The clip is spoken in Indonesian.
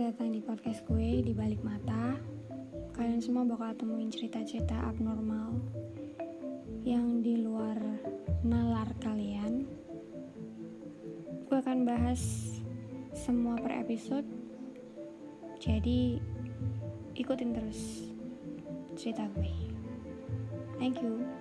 datang di podcast gue di balik mata. Kalian semua bakal temuin cerita-cerita abnormal yang di luar nalar kalian. Gue akan bahas semua per episode. Jadi ikutin terus cerita gue. Thank you.